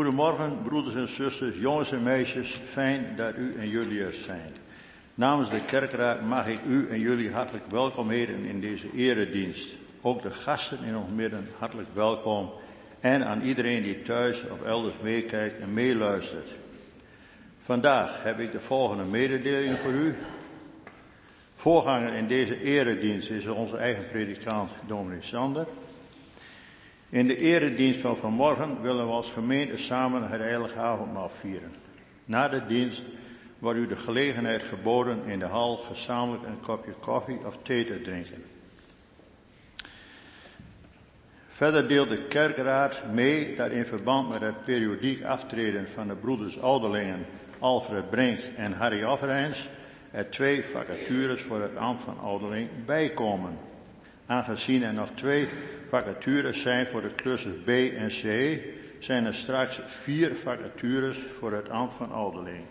Goedemorgen, broeders en zusters, jongens en meisjes. Fijn dat u en jullie er zijn. Namens de kerkraad mag ik u en jullie hartelijk welkom heten in deze eredienst. Ook de gasten in ons midden hartelijk welkom. En aan iedereen die thuis of elders meekijkt en meeluistert. Vandaag heb ik de volgende mededeling voor u. Voorganger in deze eredienst is onze eigen predikant Dominic Sander. In de eredienst van vanmorgen willen we als gemeente samen het heilige avondmaal vieren. Na de dienst wordt u de gelegenheid geboden in de hal gezamenlijk een kopje koffie of thee te drinken. Verder deelt de kerkraad mee dat in verband met het periodiek aftreden van de broeders ouderlingen Alfred Brink en Harry Overeins er twee vacatures voor het ambt van ouderling bijkomen. Aangezien er nog twee vacatures zijn voor de klussen B en C, zijn er straks vier vacatures voor het ambt van ouderling.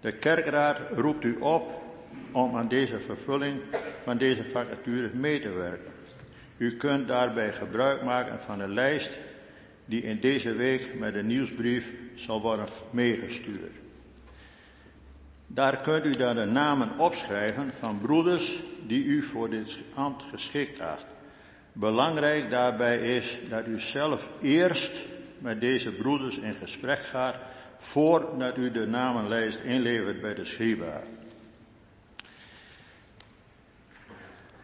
De kerkraad roept u op om aan deze vervulling van deze vacatures mee te werken. U kunt daarbij gebruik maken van de lijst die in deze week met de nieuwsbrief zal worden meegestuurd. Daar kunt u dan de namen opschrijven van broeders die u voor dit ambt geschikt acht. Belangrijk daarbij is dat u zelf eerst met deze broeders in gesprek gaat voordat u de namenlijst inlevert bij de schriba.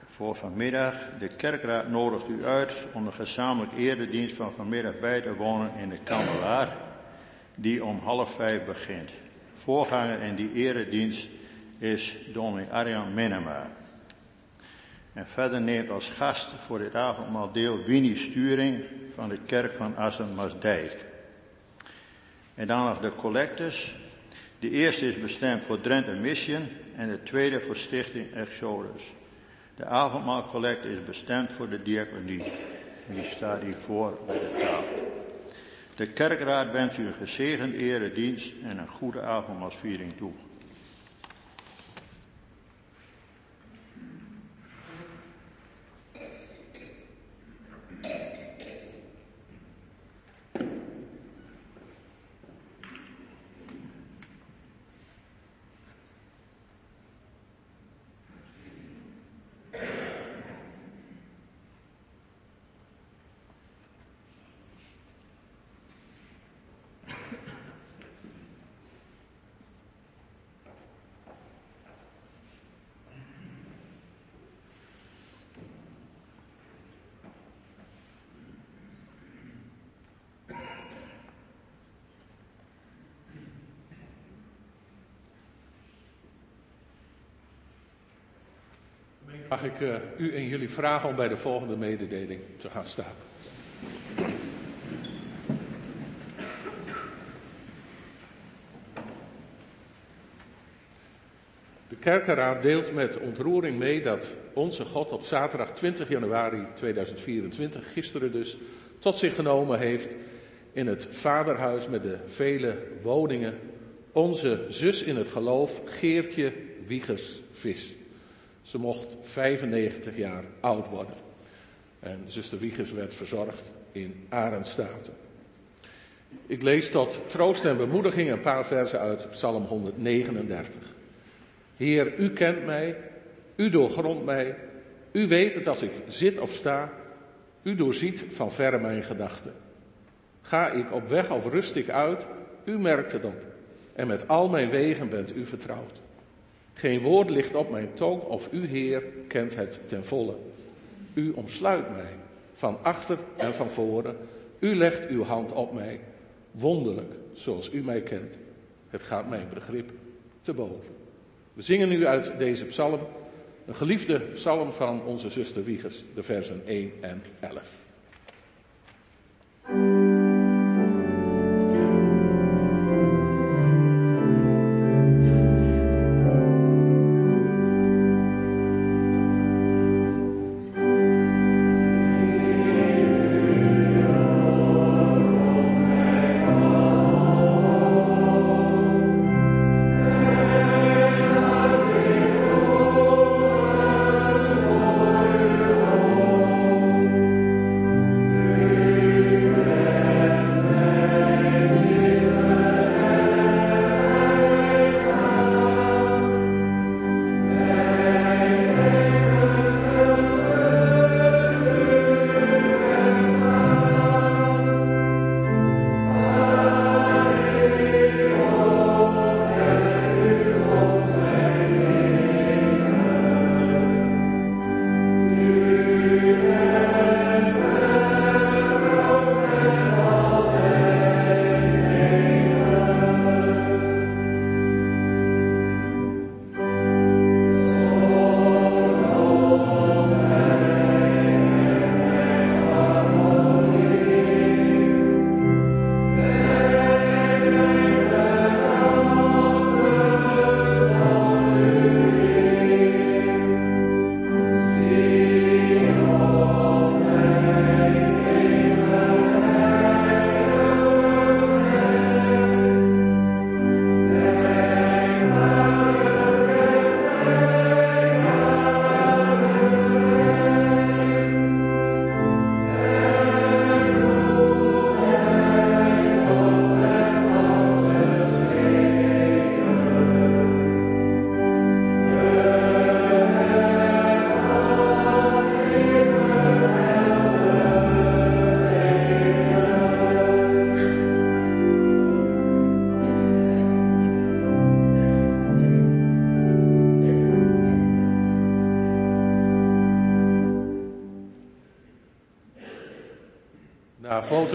Voor vanmiddag, de kerkraad nodigt u uit om de gezamenlijke eredienst van vanmiddag bij te wonen in de Kandelaar, die om half vijf begint. Voorganger in die eredienst is dominee Arjan Minema. En verder neemt als gast voor dit avondmaal deel Winnie Sturing van de kerk van Assen-Masdijk. En dan nog de collectors. De eerste is bestemd voor Drenthe Mission en de tweede voor Stichting Exodus. De avondmaalcollecte is bestemd voor de diaconie. Die staat hier voor bij de tafel. De kerkraad wens u een gezegend eredienst en een goede avondmaalsviering toe. Mag ik uh, u en jullie vragen om bij de volgende mededeling te gaan staan. De kerkenraad deelt met ontroering mee dat onze God op zaterdag 20 januari 2024, gisteren dus, tot zich genomen heeft in het vaderhuis met de vele woningen onze zus in het geloof, Geertje Wiegers Vis. Ze mocht 95 jaar oud worden. En zuster Wiegers werd verzorgd in Arendstaten. Ik lees tot troost en bemoediging een paar versen uit Psalm 139. Heer, u kent mij, u doorgrondt mij, u weet het als ik zit of sta, u doorziet van verre mijn gedachten. Ga ik op weg of rust ik uit, u merkt het op. En met al mijn wegen bent u vertrouwd. Geen woord ligt op mijn tong of u, Heer, kent het ten volle. U omsluit mij, van achter en van voren. U legt uw hand op mij, wonderlijk, zoals u mij kent. Het gaat mijn begrip te boven. We zingen nu uit deze psalm, een geliefde psalm van onze zuster Wiegers, de versen 1 en 11.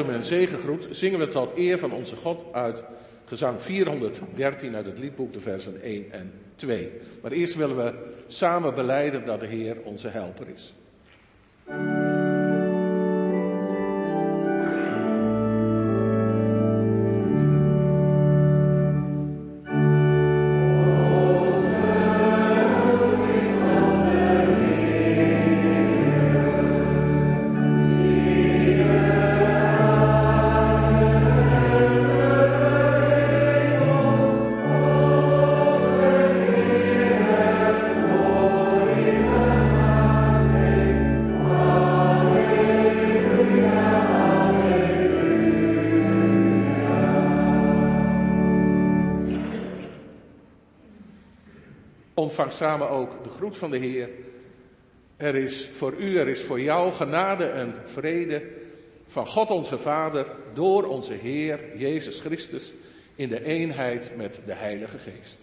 Grote en zegengroet zingen we tot eer van onze God uit gezang 413 uit het liedboek, de versen 1 en 2. Maar eerst willen we samen beleiden dat de Heer onze helper is. Samen ook de groet van de Heer. Er is voor u, er is voor jou genade en vrede van God onze Vader door onze Heer Jezus Christus in de eenheid met de Heilige Geest.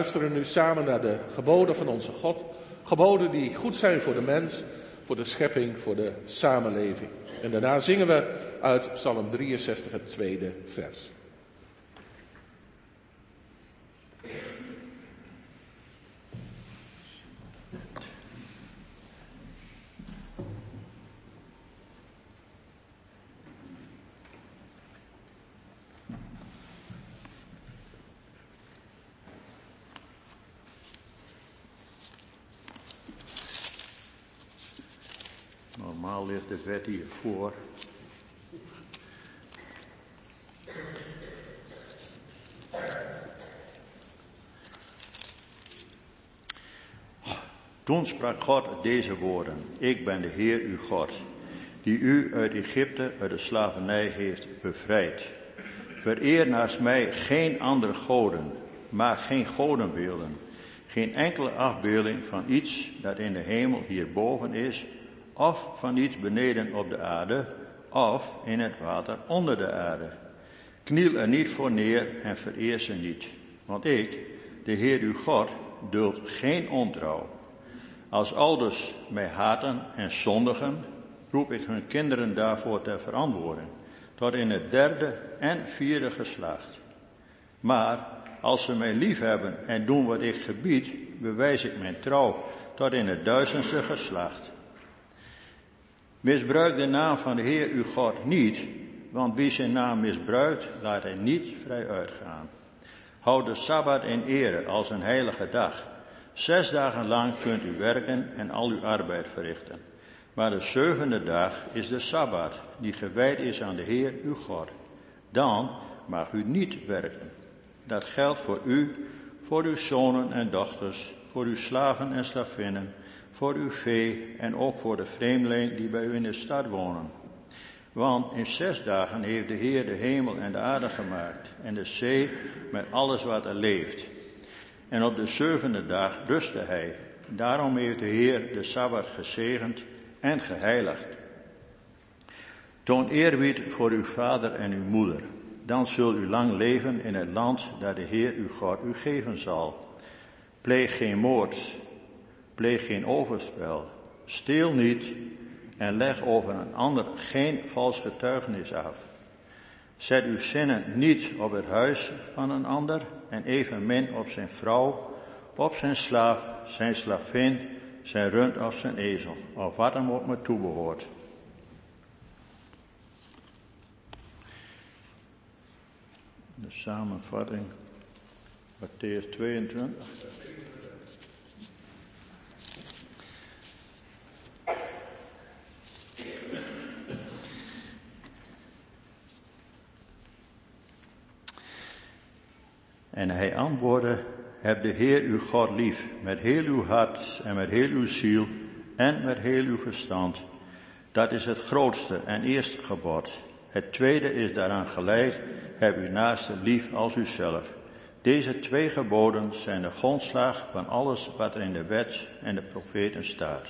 Luisteren nu samen naar de geboden van onze God. Geboden die goed zijn voor de mens, voor de schepping, voor de samenleving. En daarna zingen we uit Psalm 63 het tweede vers. De wet hier voor. Toen sprak God deze woorden. Ik ben de Heer uw God, die u uit Egypte, uit de slavernij heeft bevrijd. Vereer naast mij geen andere goden, maar geen godenbeelden. Geen enkele afbeelding van iets dat in de hemel hierboven is, of van iets beneden op de aarde, of in het water onder de aarde. Kniel er niet voor neer en vereer ze niet. Want ik, de Heer uw God, duld geen ontrouw. Als ouders mij haten en zondigen, roep ik hun kinderen daarvoor ter verantwoording, tot in het derde en vierde geslacht. Maar als ze mij lief hebben en doen wat ik gebied, bewijs ik mijn trouw tot in het duizendste geslacht. Misbruik de naam van de Heer uw God niet, want wie zijn naam misbruikt, laat hij niet vrij uitgaan. Houd de Sabbat in ere als een heilige dag. Zes dagen lang kunt u werken en al uw arbeid verrichten. Maar de zevende dag is de Sabbat, die gewijd is aan de Heer uw God. Dan mag u niet werken. Dat geldt voor u, voor uw zonen en dochters, voor uw slaven en slavinnen, voor uw vee en ook voor de vreemdelingen die bij u in de stad wonen. Want in zes dagen heeft de Heer de hemel en de aarde gemaakt en de zee met alles wat er leeft. En op de zevende dag rustte hij. Daarom heeft de Heer de Sabbat gezegend en geheiligd. Toon eerbied voor uw vader en uw moeder. Dan zult u lang leven in het land dat de Heer uw God u geven zal. Pleeg geen moord, pleeg geen overspel, steel niet en leg over een ander geen vals getuigenis af. Zet uw zinnen niet op het huis van een ander en evenmin op zijn vrouw, op zijn slaaf, zijn slavin, zijn rund of zijn ezel, of wat hem ook maar toebehoort. De samenvatting, Matthäus 22. En hij antwoordde, heb de Heer uw God lief, met heel uw hart en met heel uw ziel en met heel uw verstand. Dat is het grootste en eerste gebod. Het tweede is daaraan gelijk, heb uw naaste lief als uzelf. Deze twee geboden zijn de grondslag van alles wat er in de wet en de profeten staat.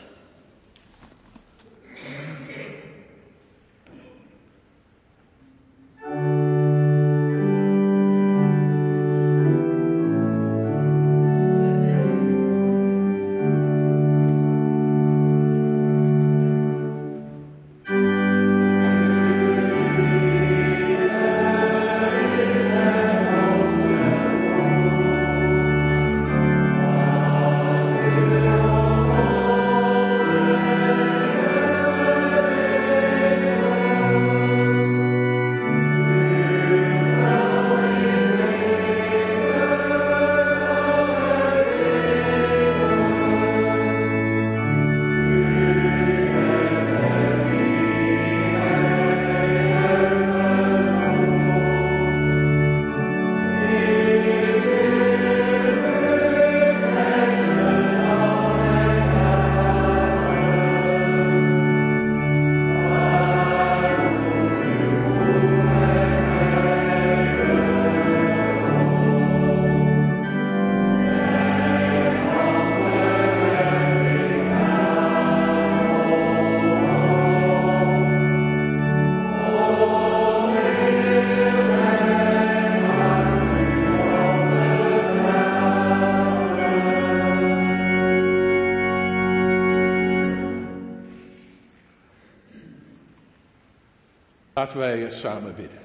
Wij samen bidden.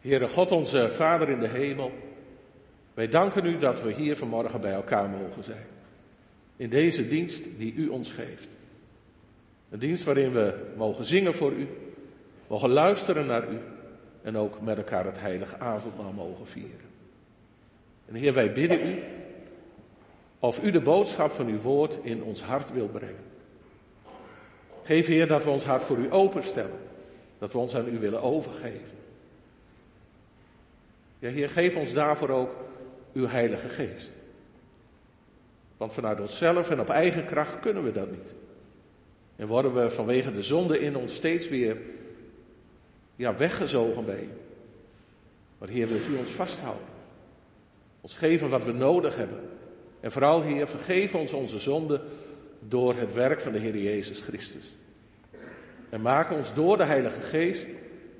Heere God, onze Vader in de hemel, wij danken u dat we hier vanmorgen bij elkaar mogen zijn. In deze dienst die u ons geeft. Een dienst waarin we mogen zingen voor u, mogen luisteren naar u en ook met elkaar het heilige avondmaal mogen vieren. En Heer, wij bidden u of u de boodschap van uw woord in ons hart wil brengen. Geef Heer dat we ons hart voor u openstellen. Dat we ons aan u willen overgeven. Ja Heer, geef ons daarvoor ook uw heilige geest. Want vanuit onszelf en op eigen kracht kunnen we dat niet. En worden we vanwege de zonde in ons steeds weer ja, weggezogen bij. Maar Heer, wilt u ons vasthouden. Ons geven wat we nodig hebben. En vooral Heer, vergeef ons onze zonde door het werk van de Heer Jezus Christus. En maak ons door de Heilige Geest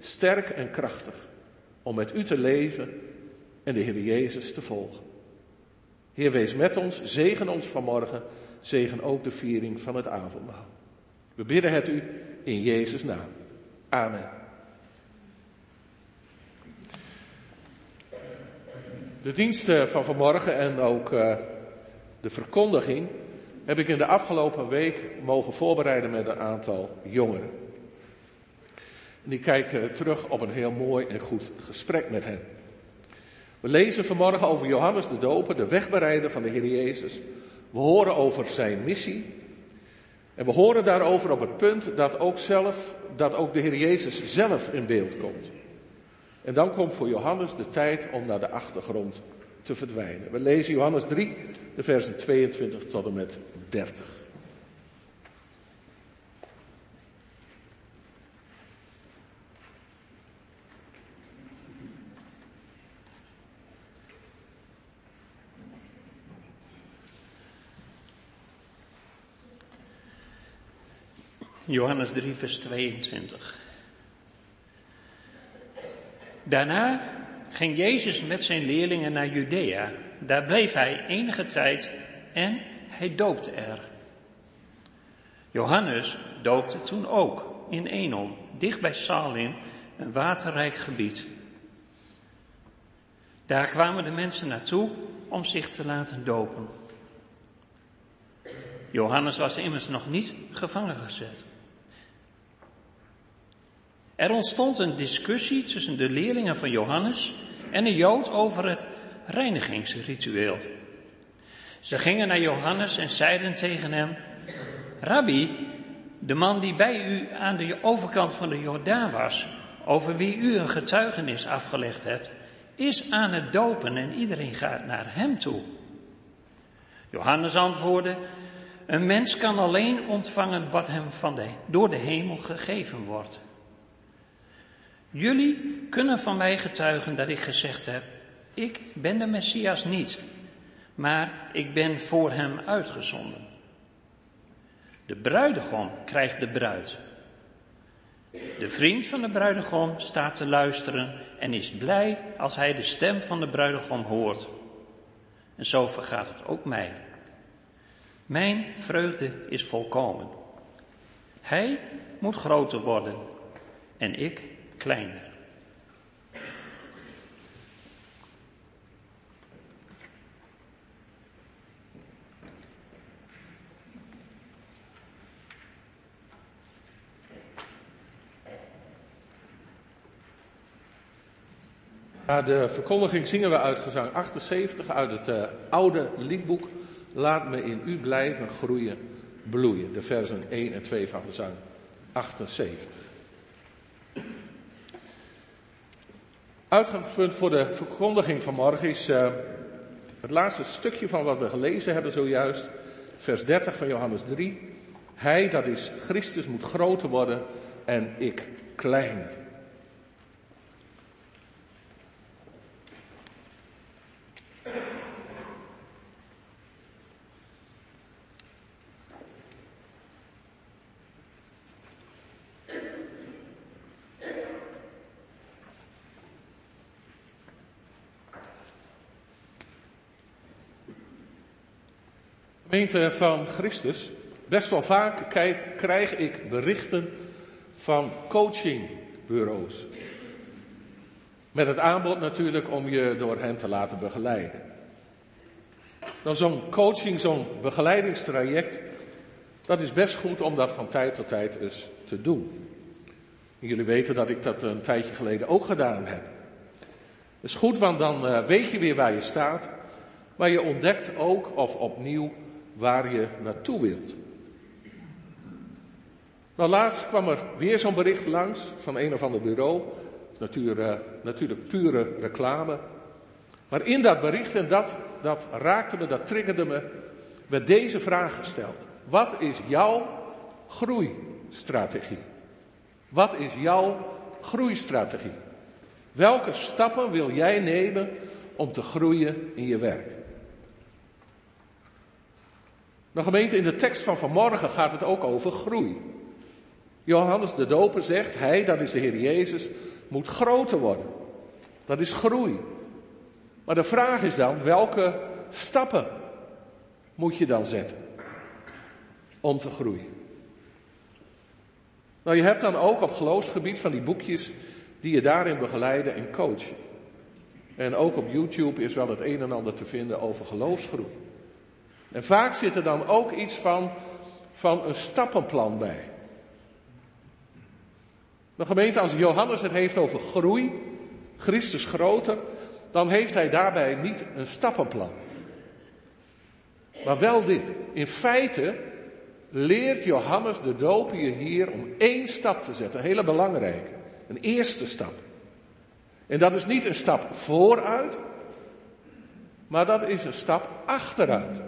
sterk en krachtig om met u te leven en de Heer Jezus te volgen. Heer, wees met ons, zegen ons vanmorgen, zegen ook de viering van het avondmaal. We bidden het u in Jezus' naam. Amen. De diensten eh, van vanmorgen en ook eh, de verkondiging heb ik in de afgelopen week mogen voorbereiden met een aantal jongeren. En die kijken terug op een heel mooi en goed gesprek met hen. We lezen vanmorgen over Johannes de Doper, de wegbereider van de Heer Jezus. We horen over zijn missie. En we horen daarover op het punt dat ook zelf, dat ook de Heer Jezus zelf in beeld komt. En dan komt voor Johannes de tijd om naar de achtergrond te verdwijnen. We lezen Johannes 3, de versen 22 tot en met 30. Johannes 3, vers 22. Daarna ging Jezus met zijn leerlingen naar Judea. Daar bleef hij enige tijd en hij doopte er. Johannes doopte toen ook in Enon, dicht bij Salim, een waterrijk gebied. Daar kwamen de mensen naartoe om zich te laten dopen. Johannes was immers nog niet gevangen gezet. Er ontstond een discussie tussen de leerlingen van Johannes en een Jood over het reinigingsritueel. Ze gingen naar Johannes en zeiden tegen hem, Rabbi, de man die bij u aan de overkant van de Jordaan was, over wie u een getuigenis afgelegd hebt, is aan het dopen en iedereen gaat naar hem toe. Johannes antwoordde, een mens kan alleen ontvangen wat hem van de, door de hemel gegeven wordt. Jullie kunnen van mij getuigen dat ik gezegd heb, ik ben de Messias niet, maar ik ben voor hem uitgezonden. De bruidegom krijgt de bruid. De vriend van de bruidegom staat te luisteren en is blij als hij de stem van de bruidegom hoort. En zo vergaat het ook mij. Mijn vreugde is volkomen. Hij moet groter worden en ik kleiner. Na de verkondiging zingen we uit gezang 78 uit het uh, oude liedboek Laat me in u blijven groeien, bloeien. De versen 1 en 2 van gezang 78. Uitgangspunt voor de verkondiging van morgen is uh, het laatste stukje van wat we gelezen hebben zojuist. Vers 30 van Johannes 3. Hij, dat is Christus, moet groter worden en ik klein. Gemeente van Christus, best wel vaak krijg ik berichten van coachingbureaus. Met het aanbod natuurlijk om je door hen te laten begeleiden. Dan zo'n coaching, zo'n begeleidingstraject, dat is best goed om dat van tijd tot tijd eens te doen. jullie weten dat ik dat een tijdje geleden ook gedaan heb. Dat is goed, want dan uh, weet je weer waar je staat. Maar je ontdekt ook of opnieuw waar je naartoe wilt. Nou, laatst kwam er weer zo'n bericht langs van een of ander bureau. Natuurlijk, uh, natuurlijk pure reclame. Maar in dat bericht, en dat, dat raakte me, dat triggerde me, werd deze vraag gesteld. Wat is jouw groeistrategie? Wat is jouw groeistrategie? Welke stappen wil jij nemen om te groeien in je werk? De gemeente, in de tekst van vanmorgen gaat het ook over groei. Johannes de Doper zegt, hij, dat is de Heer Jezus, moet groter worden. Dat is groei. Maar de vraag is dan, welke stappen moet je dan zetten om te groeien? Nou, je hebt dan ook op geloofsgebied van die boekjes die je daarin begeleiden en coachen. En ook op YouTube is wel het een en ander te vinden over geloofsgroei. En vaak zit er dan ook iets van, van een stappenplan bij. De gemeente, als Johannes het heeft over groei, Christus groter, dan heeft hij daarbij niet een stappenplan. Maar wel dit. In feite leert Johannes de doper je hier om één stap te zetten. Een hele belangrijke. Een eerste stap. En dat is niet een stap vooruit, maar dat is een stap achteruit.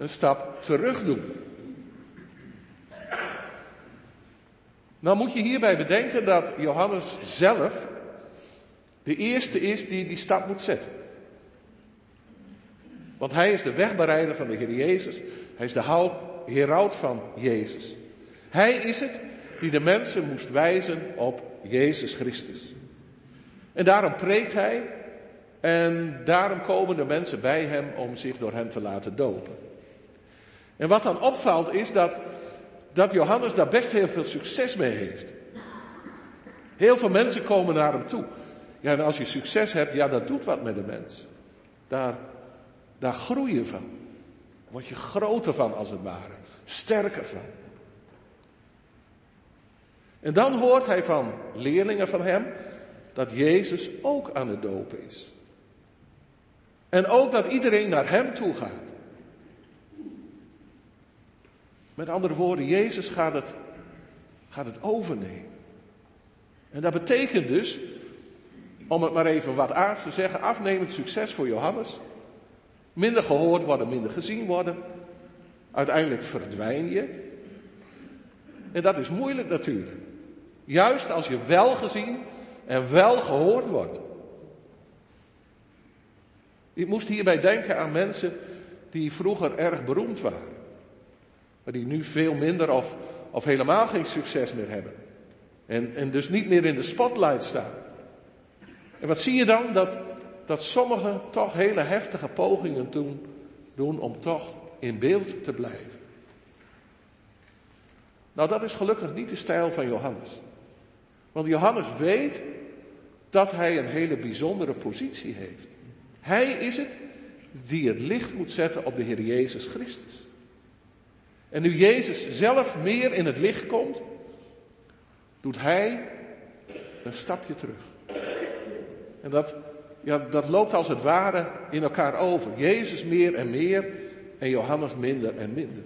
Een stap terug doen. Nou moet je hierbij bedenken dat Johannes zelf de eerste is die die stap moet zetten. Want hij is de wegbereider van de Heer Jezus. Hij is de heraut van Jezus. Hij is het die de mensen moest wijzen op Jezus Christus. En daarom preekt hij en daarom komen de mensen bij hem om zich door hem te laten dopen. En wat dan opvalt is dat, dat Johannes daar best heel veel succes mee heeft. Heel veel mensen komen naar hem toe. Ja, en als je succes hebt, ja, dat doet wat met de mens. Daar, daar groei je van. Word je groter van, als het ware. Sterker van. En dan hoort hij van leerlingen van hem dat Jezus ook aan het dopen is. En ook dat iedereen naar hem toe gaat. Met andere woorden, Jezus gaat het, gaat het overnemen. En dat betekent dus, om het maar even wat aards te zeggen, afnemend succes voor Johannes. Minder gehoord worden, minder gezien worden. Uiteindelijk verdwijn je. En dat is moeilijk natuurlijk. Juist als je wel gezien en wel gehoord wordt. Ik moest hierbij denken aan mensen die vroeger erg beroemd waren. Die nu veel minder of, of helemaal geen succes meer hebben. En, en dus niet meer in de spotlight staan. En wat zie je dan? Dat, dat sommigen toch hele heftige pogingen doen, doen om toch in beeld te blijven. Nou, dat is gelukkig niet de stijl van Johannes. Want Johannes weet dat hij een hele bijzondere positie heeft. Hij is het die het licht moet zetten op de Heer Jezus Christus. En nu Jezus zelf meer in het licht komt, doet hij een stapje terug. En dat, ja, dat loopt als het ware in elkaar over. Jezus meer en meer en Johannes minder en minder.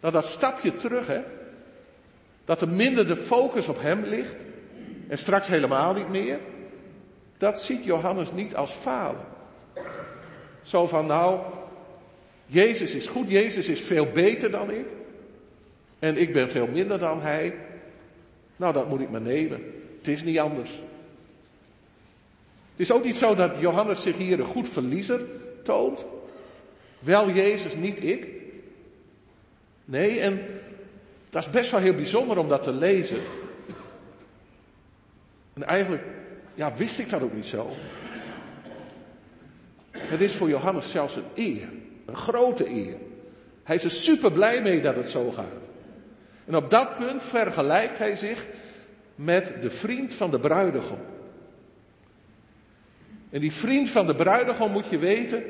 Nou, dat stapje terug, hè. Dat er minder de focus op hem ligt. En straks helemaal niet meer. Dat ziet Johannes niet als falen. Zo van nou, Jezus is goed, Jezus is veel beter dan ik. En ik ben veel minder dan hij. Nou, dat moet ik maar nemen. Het is niet anders. Het is ook niet zo dat Johannes zich hier een goed verliezer toont. Wel Jezus, niet ik. Nee, en dat is best wel heel bijzonder om dat te lezen. En eigenlijk, ja, wist ik dat ook niet zo. Het is voor Johannes zelfs een eer. Een grote eer. Hij is er super blij mee dat het zo gaat. En op dat punt vergelijkt hij zich met de vriend van de bruidegom. En die vriend van de bruidegom moet je weten,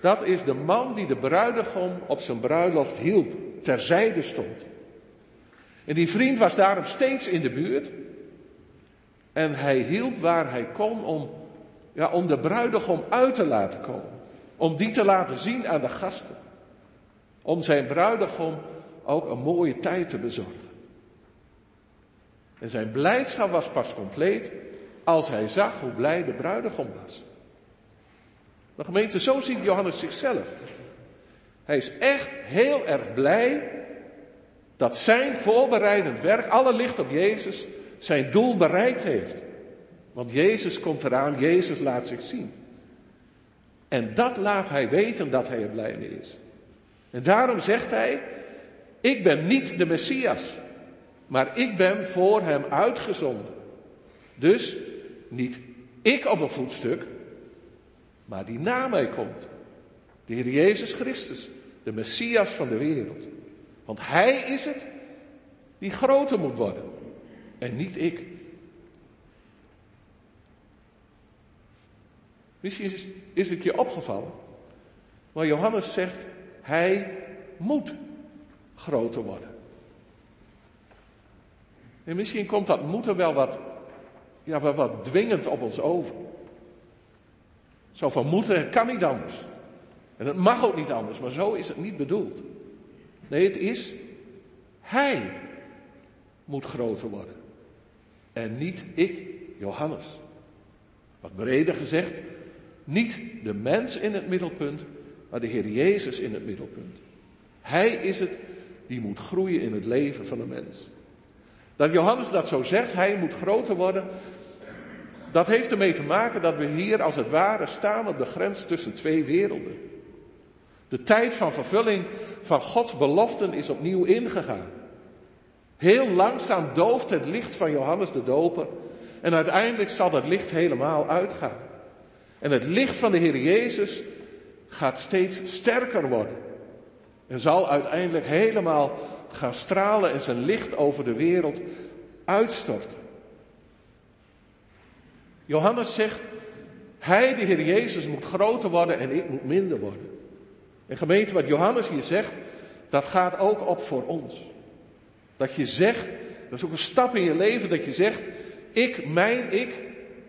dat is de man die de bruidegom op zijn bruiloft hielp, terzijde stond. En die vriend was daarom steeds in de buurt. En hij hielp waar hij kon om, ja, om de bruidegom uit te laten komen. Om die te laten zien aan de gasten. Om zijn bruidegom ook een mooie tijd te bezorgen. En zijn blijdschap was pas compleet als hij zag hoe blij de bruidegom was. De gemeente, zo ziet Johannes zichzelf. Hij is echt heel erg blij dat zijn voorbereidend werk, alle licht op Jezus, zijn doel bereikt heeft. Want Jezus komt eraan, Jezus laat zich zien. En dat laat hij weten dat hij er blij mee is. En daarom zegt hij, ik ben niet de Messias, maar ik ben voor hem uitgezonden. Dus niet ik op een voetstuk, maar die na mij komt. De Heer Jezus Christus, de Messias van de wereld. Want Hij is het die groter moet worden en niet ik. Misschien is, is het je opgevallen. Maar Johannes zegt, hij moet groter worden. En misschien komt dat moeten wel wat, ja, wel wat dwingend op ons over. Zo van moeten, kan niet anders. En het mag ook niet anders, maar zo is het niet bedoeld. Nee, het is, hij moet groter worden. En niet ik, Johannes. Wat breder gezegd, niet de mens in het middelpunt, maar de Heer Jezus in het middelpunt. Hij is het die moet groeien in het leven van een mens. Dat Johannes dat zo zegt, hij moet groter worden, dat heeft ermee te maken dat we hier als het ware staan op de grens tussen twee werelden. De tijd van vervulling van Gods beloften is opnieuw ingegaan. Heel langzaam dooft het licht van Johannes de Doper en uiteindelijk zal dat licht helemaal uitgaan. En het licht van de Heer Jezus gaat steeds sterker worden. En zal uiteindelijk helemaal gaan stralen en zijn licht over de wereld uitstorten. Johannes zegt, hij, de Heer Jezus, moet groter worden en ik moet minder worden. En gemeente, wat Johannes hier zegt, dat gaat ook op voor ons. Dat je zegt, dat is ook een stap in je leven, dat je zegt, ik, mijn ik,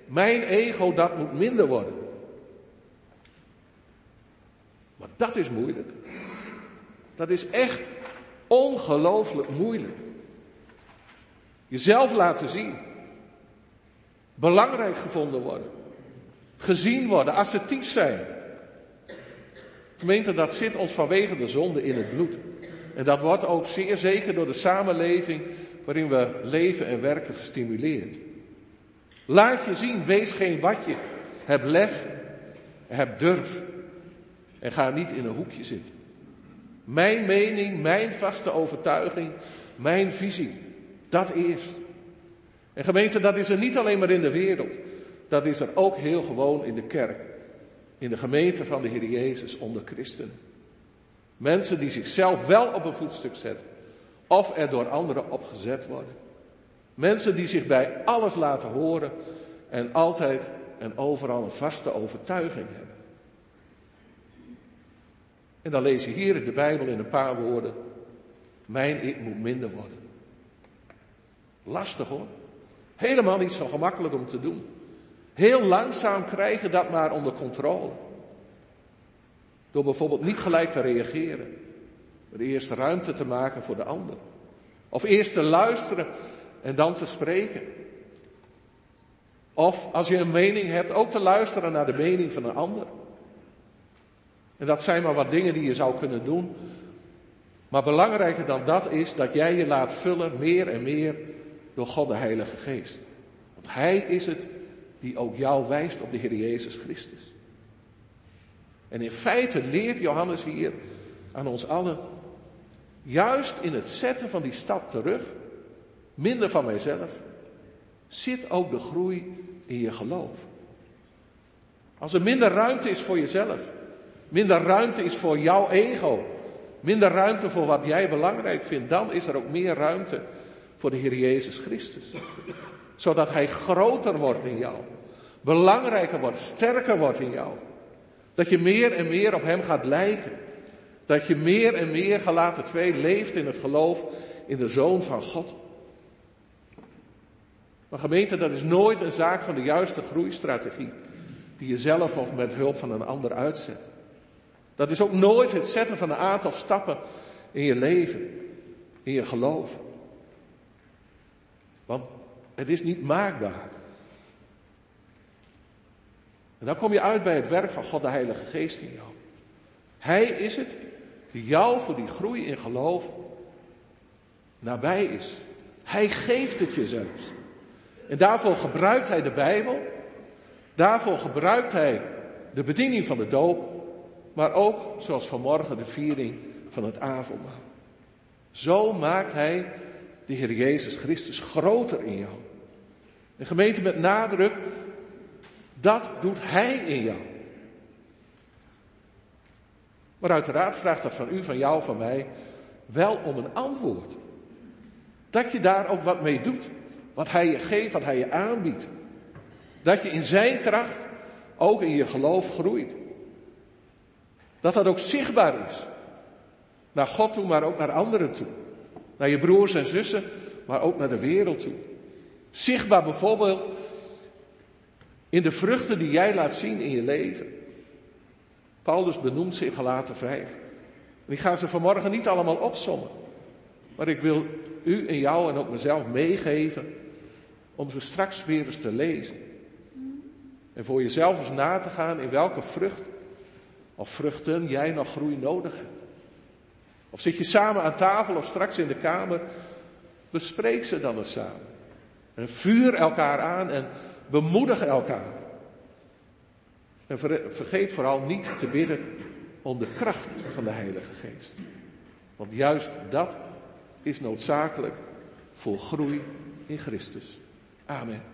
mijn ego, dat moet minder worden. Maar dat is moeilijk. Dat is echt ongelooflijk moeilijk. Jezelf laten zien. Belangrijk gevonden worden. Gezien worden, assertief zijn. Gemeente, dat zit ons vanwege de zonde in het bloed. En dat wordt ook zeer zeker door de samenleving waarin we leven en werken gestimuleerd. Laat je zien, wees geen watje. Heb lef, heb durf. En ga niet in een hoekje zitten. Mijn mening, mijn vaste overtuiging, mijn visie. Dat eerst. En gemeente, dat is er niet alleen maar in de wereld. Dat is er ook heel gewoon in de kerk. In de gemeente van de Heer Jezus onder christenen. Mensen die zichzelf wel op een voetstuk zetten. Of er door anderen opgezet worden. Mensen die zich bij alles laten horen en altijd en overal een vaste overtuiging hebben. En dan lees je hier in de Bijbel in een paar woorden. Mijn ik moet minder worden. Lastig hoor. Helemaal niet zo gemakkelijk om te doen. Heel langzaam krijgen dat maar onder controle. Door bijvoorbeeld niet gelijk te reageren. Maar eerst ruimte te maken voor de ander. Of eerst te luisteren en dan te spreken. Of als je een mening hebt, ook te luisteren naar de mening van een ander. En dat zijn maar wat dingen die je zou kunnen doen. Maar belangrijker dan dat is dat jij je laat vullen meer en meer door God de Heilige Geest. Want Hij is het die ook jou wijst op de Heer Jezus Christus. En in feite leert Johannes hier aan ons allen, juist in het zetten van die stap terug, minder van mijzelf, zit ook de groei in je geloof. Als er minder ruimte is voor jezelf, minder ruimte is voor jouw ego, minder ruimte voor wat jij belangrijk vindt, dan is er ook meer ruimte voor de Heer Jezus Christus. Zodat Hij groter wordt in jou, belangrijker wordt, sterker wordt in jou. Dat je meer en meer op Hem gaat lijken. Dat je meer en meer gelaten twee leeft in het geloof in de Zoon van God. Maar gemeente, dat is nooit een zaak van de juiste groeistrategie. Die je zelf of met hulp van een ander uitzet. Dat is ook nooit het zetten van een aantal stappen in je leven, in je geloof. Want het is niet maakbaar. En dan kom je uit bij het werk van God de Heilige Geest in jou. Hij is het die jou voor die groei in geloof nabij is. Hij geeft het je zelfs. En daarvoor gebruikt hij de Bijbel. Daarvoor gebruikt hij de bediening van de doop. Maar ook, zoals vanmorgen, de viering van het avondmaal. Zo maakt hij de Heer Jezus Christus groter in jou. En gemeente met nadruk, dat doet Hij in jou. Maar uiteraard vraagt dat van u, van jou, van mij wel om een antwoord. Dat je daar ook wat mee doet. Wat Hij je geeft, wat Hij je aanbiedt. Dat je in Zijn kracht ook in je geloof groeit. Dat dat ook zichtbaar is. Naar God toe, maar ook naar anderen toe. Naar je broers en zussen, maar ook naar de wereld toe. Zichtbaar bijvoorbeeld in de vruchten die jij laat zien in je leven. Paulus benoemt ze in Galaten 5. En ik ga ze vanmorgen niet allemaal opsommen. Maar ik wil u en jou en ook mezelf meegeven om ze straks weer eens te lezen. En voor jezelf eens na te gaan in welke vrucht of vruchten jij nog groei nodig hebt. Of zit je samen aan tafel of straks in de kamer, bespreek ze dan eens samen. En vuur elkaar aan en bemoedig elkaar. En vergeet vooral niet te bidden om de kracht van de Heilige Geest. Want juist dat is noodzakelijk voor groei in Christus. Amen.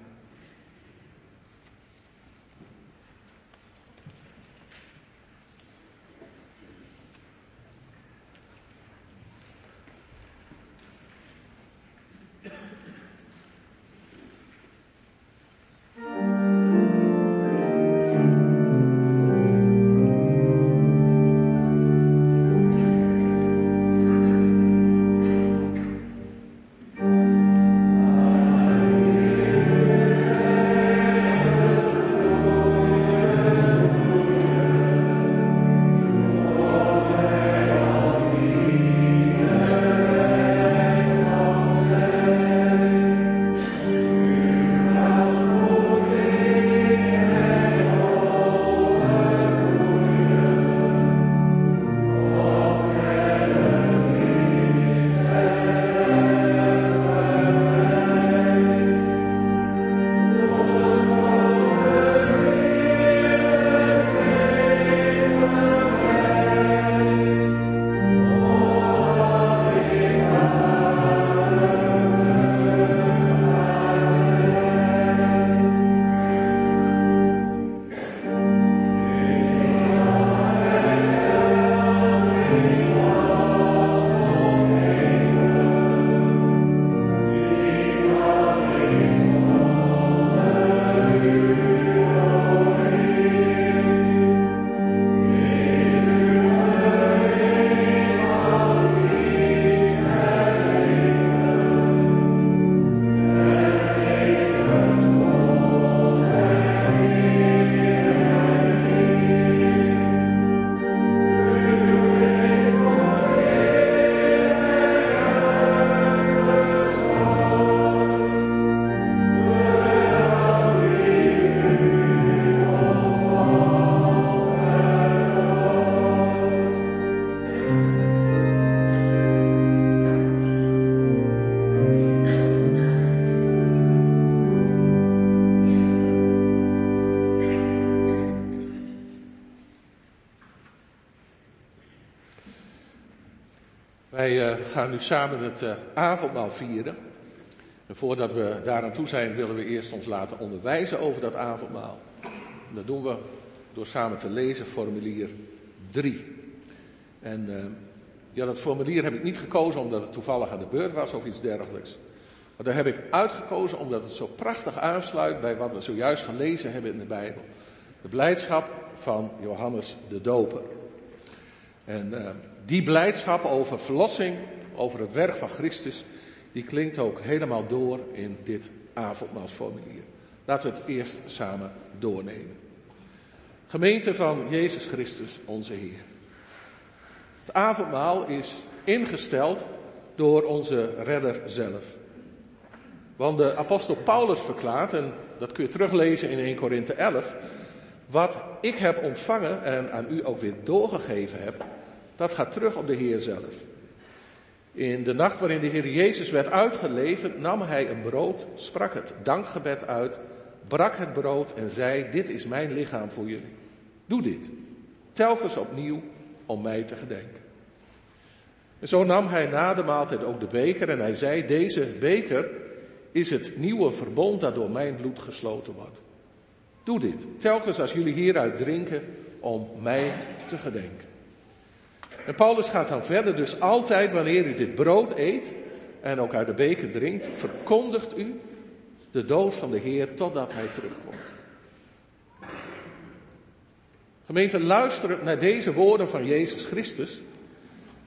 Gaan nu samen het uh, avondmaal vieren. En voordat we daaraan toe zijn, willen we eerst ons laten onderwijzen over dat avondmaal. Dat doen we door samen te lezen formulier 3. En uh, ja, dat formulier heb ik niet gekozen omdat het toevallig aan de beurt was of iets dergelijks. Maar daar heb ik uitgekozen omdat het zo prachtig aansluit bij wat we zojuist gelezen hebben in de Bijbel. De blijdschap van Johannes de Doper. En die blijdschap over verlossing, over het werk van Christus, die klinkt ook helemaal door in dit avondmaalsformulier. Laten we het eerst samen doornemen. Gemeente van Jezus Christus, onze Heer. Het avondmaal is ingesteld door onze redder zelf. Want de apostel Paulus verklaart, en dat kun je teruglezen in 1 Korinthe 11, wat ik heb ontvangen en aan u ook weer doorgegeven heb, dat gaat terug op de Heer zelf. In de nacht waarin de Heer Jezus werd uitgeleverd, nam hij een brood, sprak het dankgebed uit, brak het brood en zei, dit is mijn lichaam voor jullie. Doe dit, telkens opnieuw om mij te gedenken. En zo nam hij na de maaltijd ook de beker en hij zei, deze beker is het nieuwe verbond dat door mijn bloed gesloten wordt. Doe dit, telkens als jullie hieruit drinken om mij te gedenken. En Paulus gaat dan verder, dus altijd wanneer u dit brood eet en ook uit de beker drinkt, verkondigt u de dood van de Heer totdat hij terugkomt. Gemeente, luisterend naar deze woorden van Jezus Christus,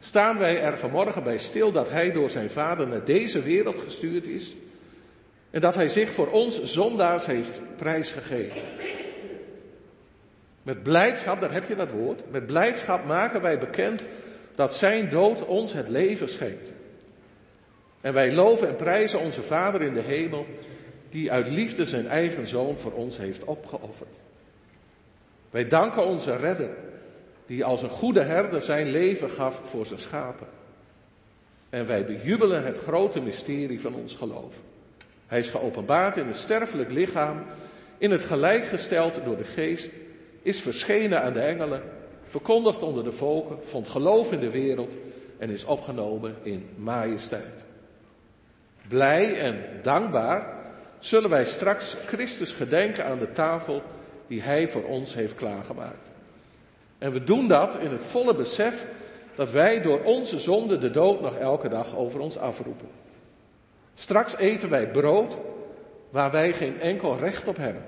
staan wij er vanmorgen bij stil dat Hij door zijn Vader naar deze wereld gestuurd is en dat Hij zich voor ons zondaars heeft prijsgegeven. Met blijdschap, daar heb je dat woord, met blijdschap maken wij bekend dat Zijn dood ons het leven schenkt. En wij loven en prijzen onze Vader in de hemel, die uit liefde zijn eigen zoon voor ons heeft opgeofferd. Wij danken onze redder, die als een goede herder zijn leven gaf voor zijn schapen. En wij bejubelen het grote mysterie van ons geloof. Hij is geopenbaard in het sterfelijk lichaam, in het gelijk gesteld door de geest, is verschenen aan de engelen, verkondigd onder de volken, vond geloof in de wereld en is opgenomen in majesteit. Blij en dankbaar zullen wij straks Christus gedenken aan de tafel die Hij voor ons heeft klaargemaakt. En we doen dat in het volle besef dat wij door onze zonde de dood nog elke dag over ons afroepen. Straks eten wij brood waar wij geen enkel recht op hebben.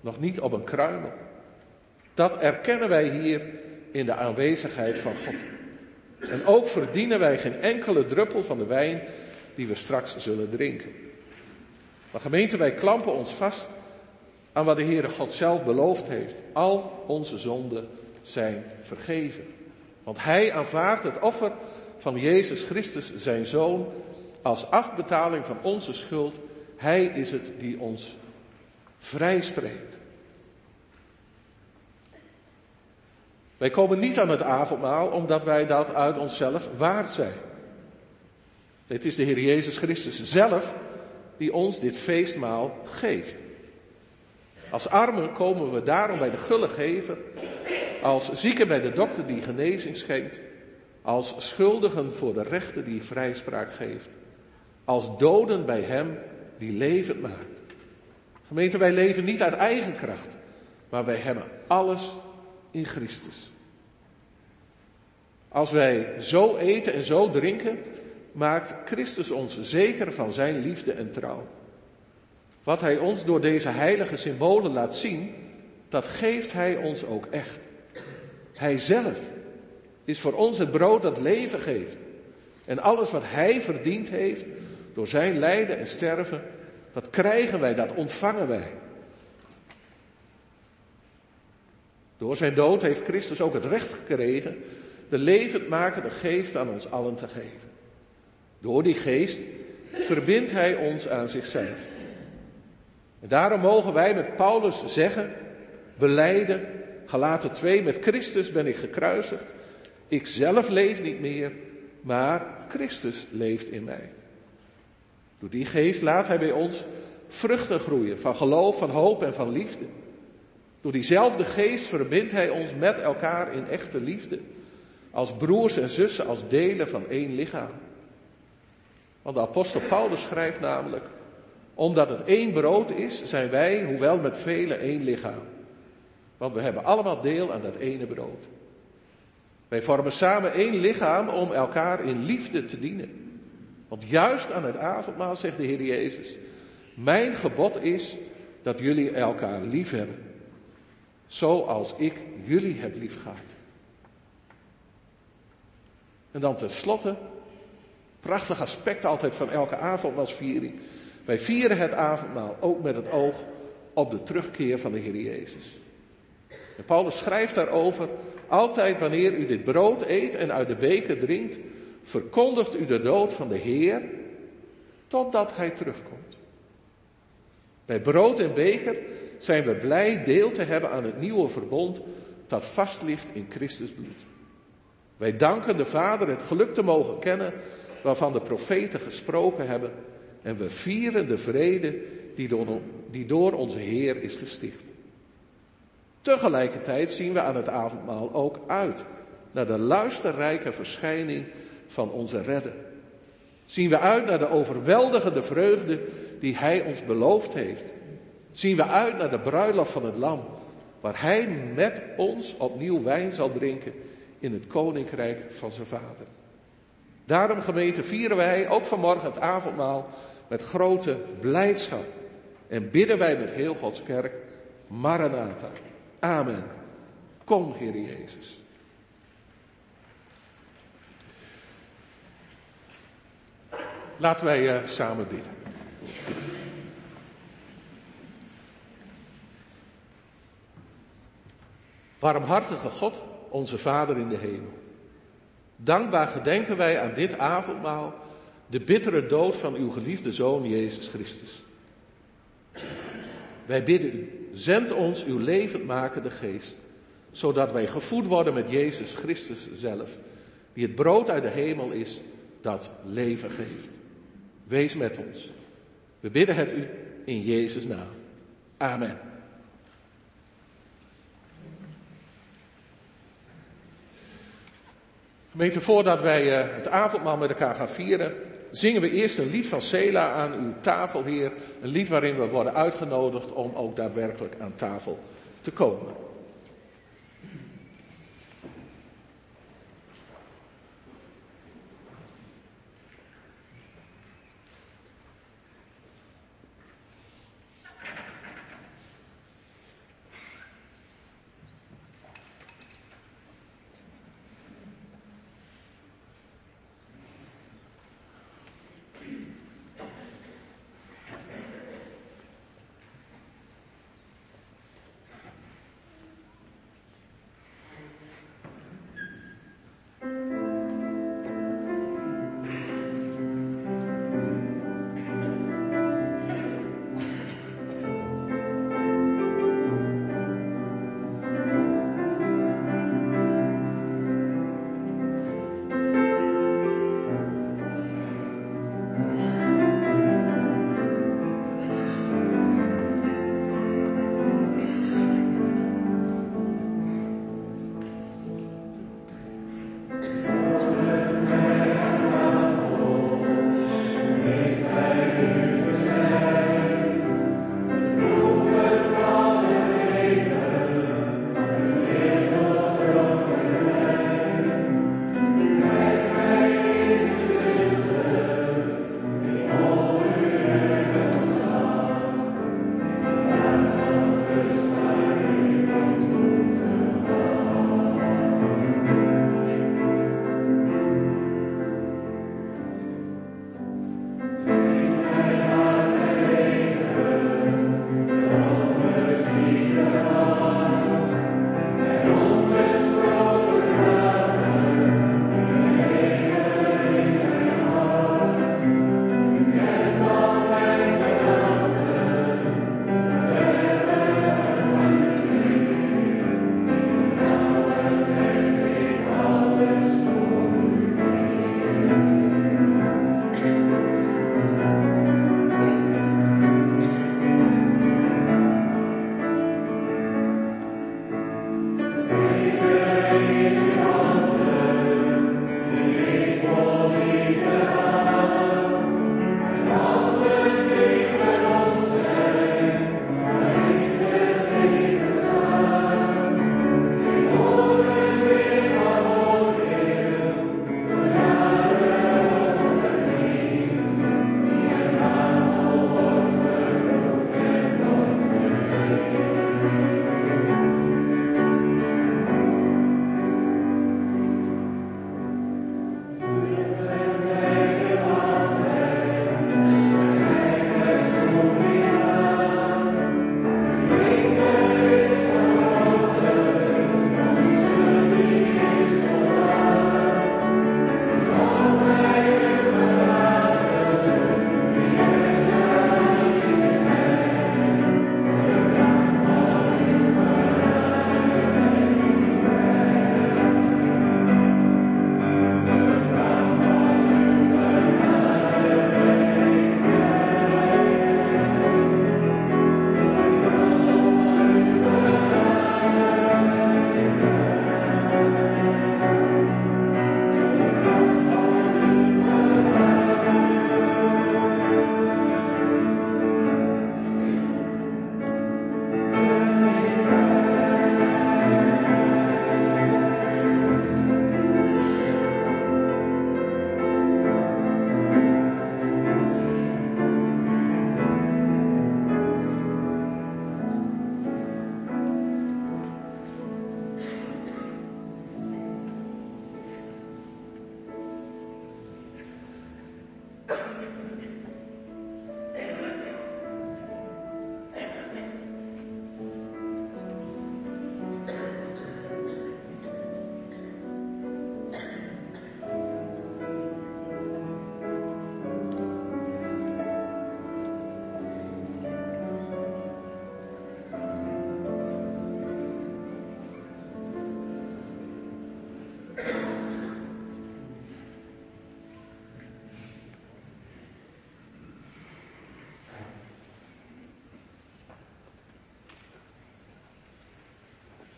Nog niet op een kruimel. Dat erkennen wij hier in de aanwezigheid van God. En ook verdienen wij geen enkele druppel van de wijn die we straks zullen drinken. Maar gemeente, wij klampen ons vast aan wat de Heere God zelf beloofd heeft. Al onze zonden zijn vergeven. Want Hij aanvaardt het offer van Jezus Christus, zijn Zoon, als afbetaling van onze schuld. Hij is het die ons vrijspreekt. Wij komen niet aan het avondmaal omdat wij dat uit onszelf waard zijn. Het is de Heer Jezus Christus zelf die ons dit feestmaal geeft. Als armen komen we daarom bij de gulle gever, als zieken bij de dokter die genezing schenkt, als schuldigen voor de rechter die vrijspraak geeft, als doden bij hem die levend maakt. Gemeente, wij leven niet uit eigen kracht, maar wij hebben alles in Christus. Als wij zo eten en zo drinken, maakt Christus ons zeker van zijn liefde en trouw. Wat hij ons door deze heilige symbolen laat zien, dat geeft hij ons ook echt. Hij zelf is voor ons het brood dat leven geeft. En alles wat hij verdiend heeft door zijn lijden en sterven, dat krijgen wij, dat ontvangen wij. Door zijn dood heeft Christus ook het recht gekregen de levendmakende geest aan ons allen te geven. Door die geest verbindt hij ons aan zichzelf. En daarom mogen wij met Paulus zeggen, beleiden, gelaten 2, met Christus ben ik gekruisigd. Ik zelf leef niet meer, maar Christus leeft in mij. Door die geest laat hij bij ons vruchten groeien van geloof, van hoop en van liefde. Door diezelfde geest verbindt hij ons met elkaar in echte liefde. Als broers en zussen, als delen van één lichaam. Want de apostel Paulus schrijft namelijk, omdat het één brood is, zijn wij, hoewel met velen, één lichaam. Want we hebben allemaal deel aan dat ene brood. Wij vormen samen één lichaam om elkaar in liefde te dienen. Want juist aan het avondmaal zegt de Heer Jezus, mijn gebod is dat jullie elkaar lief hebben. Zoals ik jullie heb lief gehad. En dan tenslotte Prachtig aspect altijd van elke avondmaalsviering. Wij vieren het avondmaal ook met het oog op de terugkeer van de Heer Jezus. En Paulus schrijft daarover, altijd wanneer u dit brood eet en uit de beker drinkt, verkondigt u de dood van de Heer totdat Hij terugkomt. Bij brood en beker zijn we blij deel te hebben aan het nieuwe verbond dat vast ligt in Christus bloed. Wij danken de Vader het geluk te mogen kennen waarvan de profeten gesproken hebben. En we vieren de vrede die door, onze Heer is gesticht. Tegelijkertijd zien we aan het avondmaal ook uit naar de luisterrijke verschijning van onze redder. Zien we uit naar de overweldigende vreugde die Hij ons beloofd heeft. Zien we uit naar de bruiloft van het Lam, waar Hij met ons opnieuw wijn zal drinken in het koninkrijk van zijn Vader. Daarom gemeente vieren wij ook vanmorgen het avondmaal met grote blijdschap. En bidden wij met heel Gods kerk, Maranatha. Amen. Kom, Heer Jezus. Laten wij uh, samen bidden. Warmhartige God, onze Vader in de hemel. Dankbaar gedenken wij aan dit avondmaal de bittere dood van uw geliefde Zoon Jezus Christus. Wij bidden u, zend ons uw levend makende geest, zodat wij gevoed worden met Jezus Christus zelf, die het brood uit de hemel is dat leven geeft. Wees met ons. We bidden het u in Jezus' naam. Amen. Gemeente, voordat wij eh, het avondmaal met elkaar gaan vieren, zingen we eerst een lied van Sela aan uw tafel, Heer. Een lied waarin we worden uitgenodigd om ook daadwerkelijk aan tafel te komen.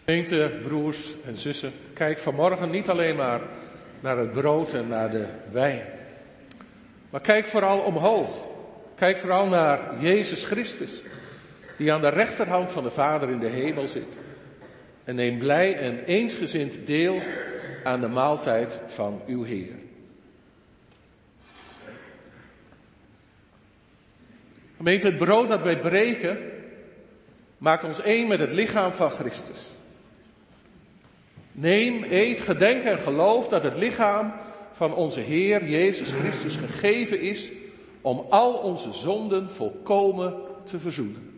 Gemeente, broers en zussen, kijk vanmorgen niet alleen maar naar het brood en naar de wijn. Maar kijk vooral omhoog. Kijk vooral naar Jezus Christus, die aan de rechterhand van de Vader in de hemel zit. En neem blij en eensgezind deel aan de maaltijd van uw Heer. Gemeente, het brood dat wij breken maakt ons één met het lichaam van Christus. Neem, eet, gedenk en geloof dat het lichaam van onze Heer Jezus Christus gegeven is om al onze zonden volkomen te verzoenen.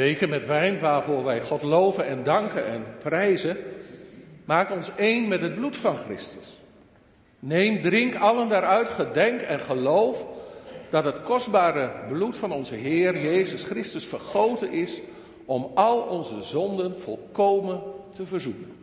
Weken met wijn waarvoor wij God loven en danken en prijzen, maakt ons één met het bloed van Christus. Neem, drink allen daaruit, gedenk en geloof dat het kostbare bloed van onze Heer Jezus Christus vergoten is om al onze zonden volkomen te verzoenen.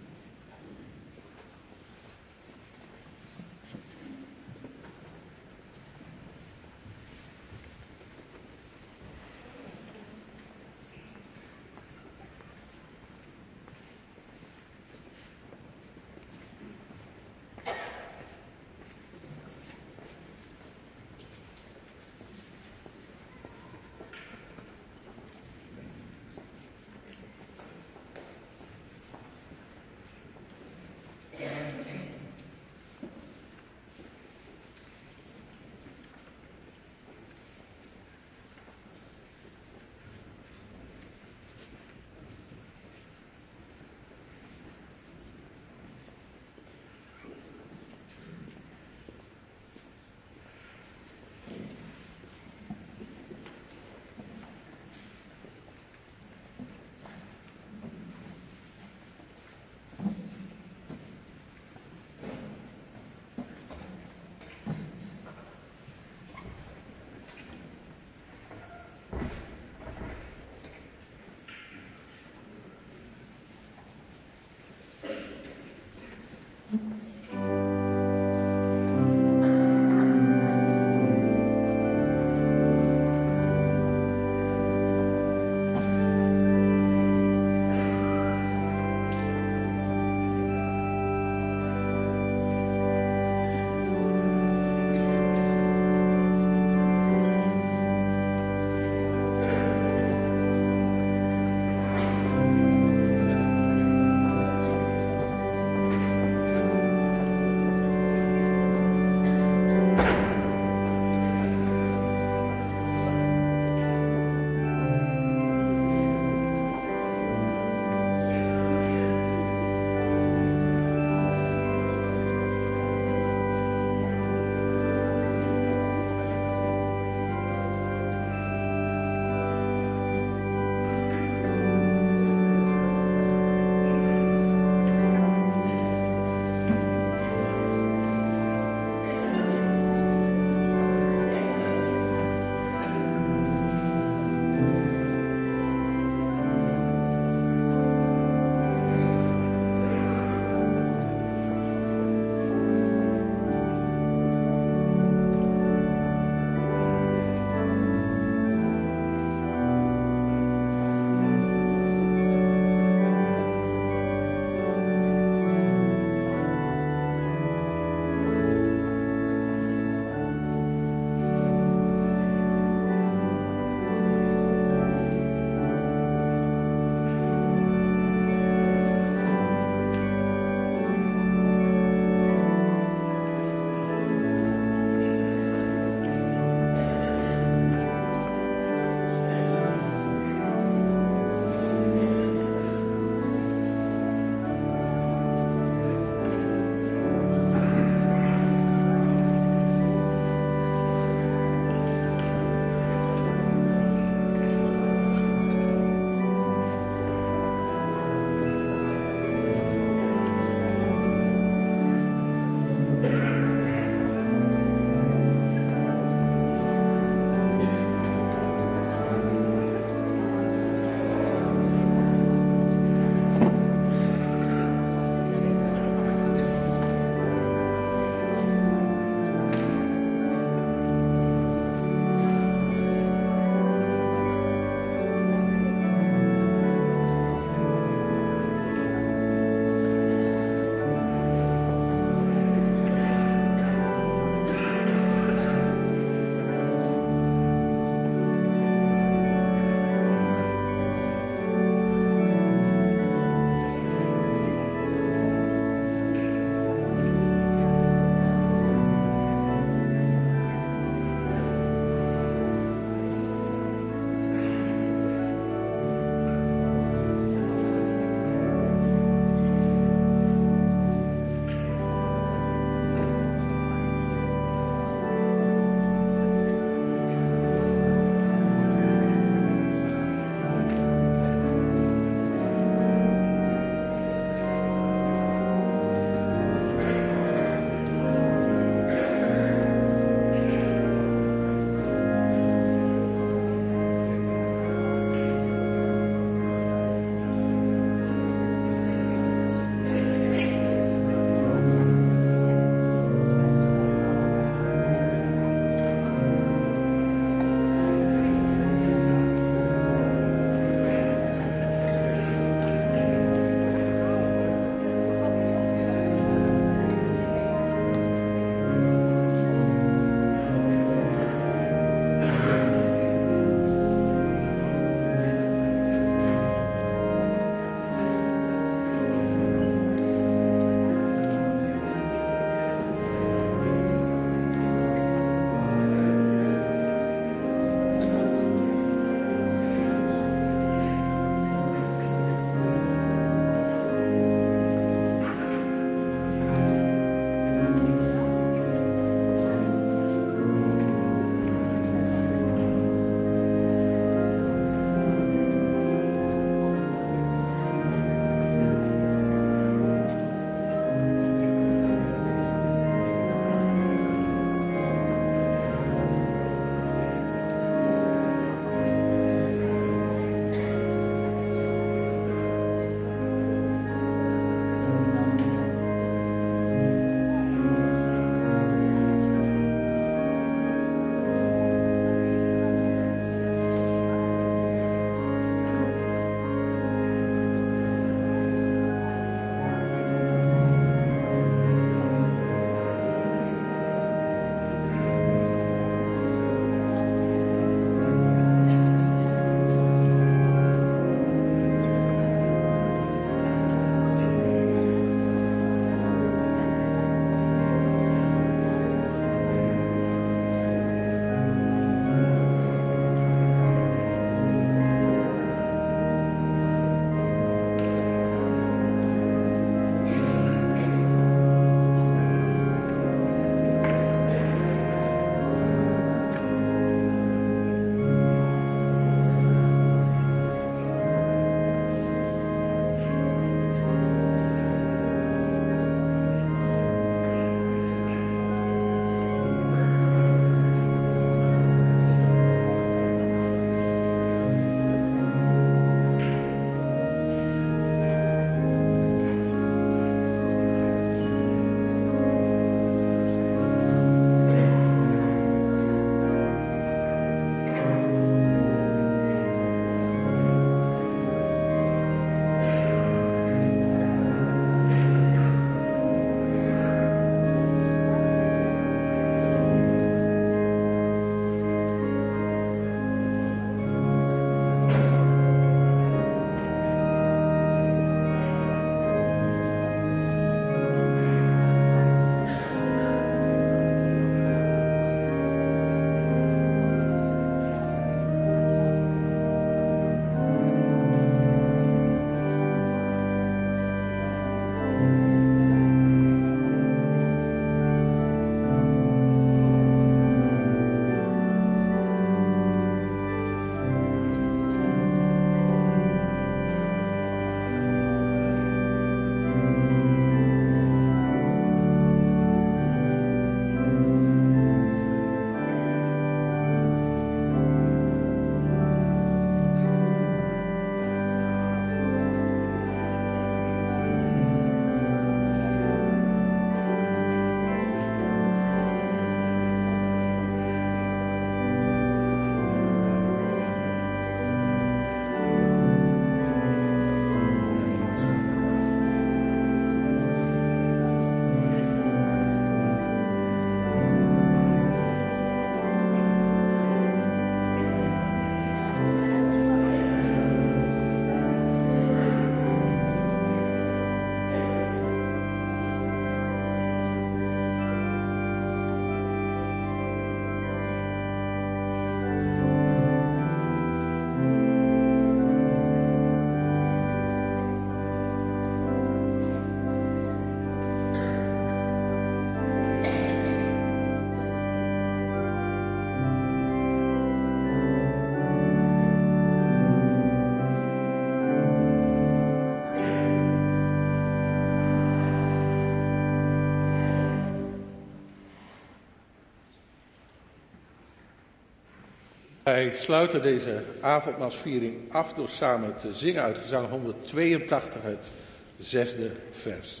Wij sluiten deze avondmaalsviering af door samen te zingen uit gezang 182, het zesde vers.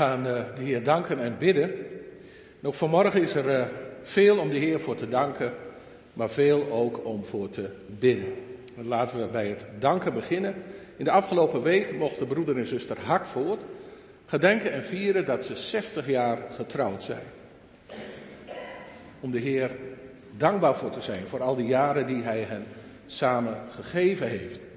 Gaan eh, de Heer danken en bidden. En ook vanmorgen is er eh, veel om de Heer voor te danken, maar veel ook om voor te bidden. En laten we bij het danken beginnen. In de afgelopen week mochten broeder en zuster Hakvoort gedenken en vieren dat ze 60 jaar getrouwd zijn. Om de Heer dankbaar voor te zijn, voor al die jaren die Hij hen samen gegeven heeft.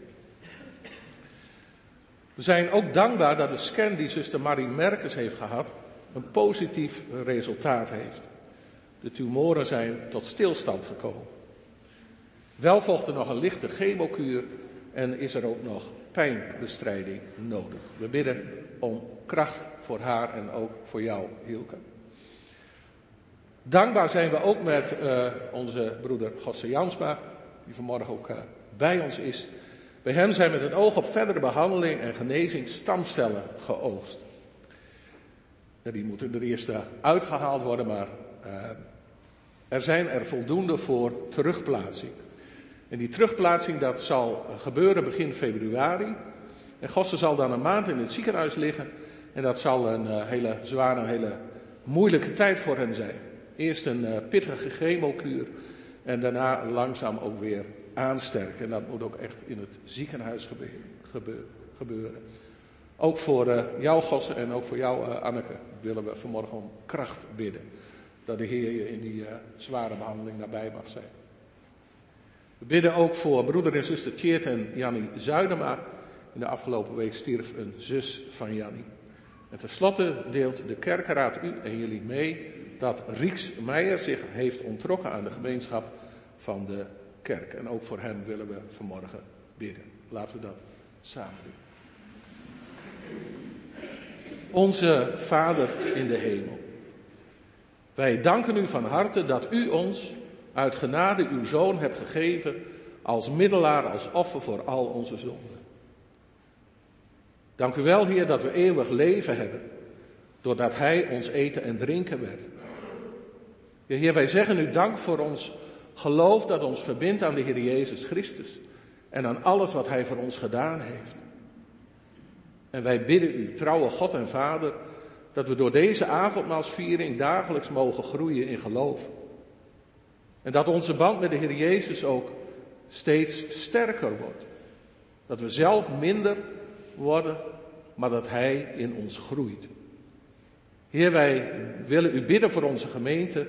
We zijn ook dankbaar dat de scan die zuster Marie Merkens heeft gehad een positief resultaat heeft. De tumoren zijn tot stilstand gekomen. Wel volgt er nog een lichte chemokuur en is er ook nog pijnbestrijding nodig. We bidden om kracht voor haar en ook voor jou, Hielke. Dankbaar zijn we ook met uh, onze broeder Gosse Jansma, die vanmorgen ook uh, bij ons is. Bij hem zijn met het oog op verdere behandeling en genezing stamcellen geoogst. die moeten er eerst uitgehaald worden, maar uh, er zijn er voldoende voor terugplaatsing. En die terugplaatsing dat zal gebeuren begin februari. En Gosse zal dan een maand in het ziekenhuis liggen. En dat zal een hele zware, een hele moeilijke tijd voor hen zijn. Eerst een uh, pittige chemokuur en daarna langzaam ook weer aansterken. En dat moet ook echt in het ziekenhuis gebeuren. Ook voor uh, jou, Gosse, en ook voor jou, uh, Anneke, willen we vanmorgen om kracht bidden. Dat de Heer je in die uh, zware behandeling nabij mag zijn. We bidden ook voor broeder en zuster Tjeerd en Jannie Zuidema. In de afgelopen week stierf een zus van Jannie. En tenslotte deelt de kerkenraad u en jullie mee dat Rieks Meijer zich heeft ontrokken aan de gemeenschap van de kerk. En ook voor hem willen we vanmorgen bidden. Laten we dat samen doen. Onze Vader in de hemel. Wij danken u van harte dat u ons uit genade uw zoon hebt gegeven als middelaar, als offer voor al onze zonden. Dank u wel, Heer, dat we eeuwig leven hebben, doordat Hij ons eten en drinken werd. Heer, wij zeggen u dank voor ons geloof dat ons verbindt aan de Heer Jezus Christus en aan alles wat Hij voor ons gedaan heeft. En wij bidden u, trouwe God en Vader, dat we door deze avondmaalsviering dagelijks mogen groeien in geloof. En dat onze band met de Heer Jezus ook steeds sterker wordt. Dat we zelf minder worden, maar dat Hij in ons groeit. Heer, wij willen u bidden voor onze gemeente,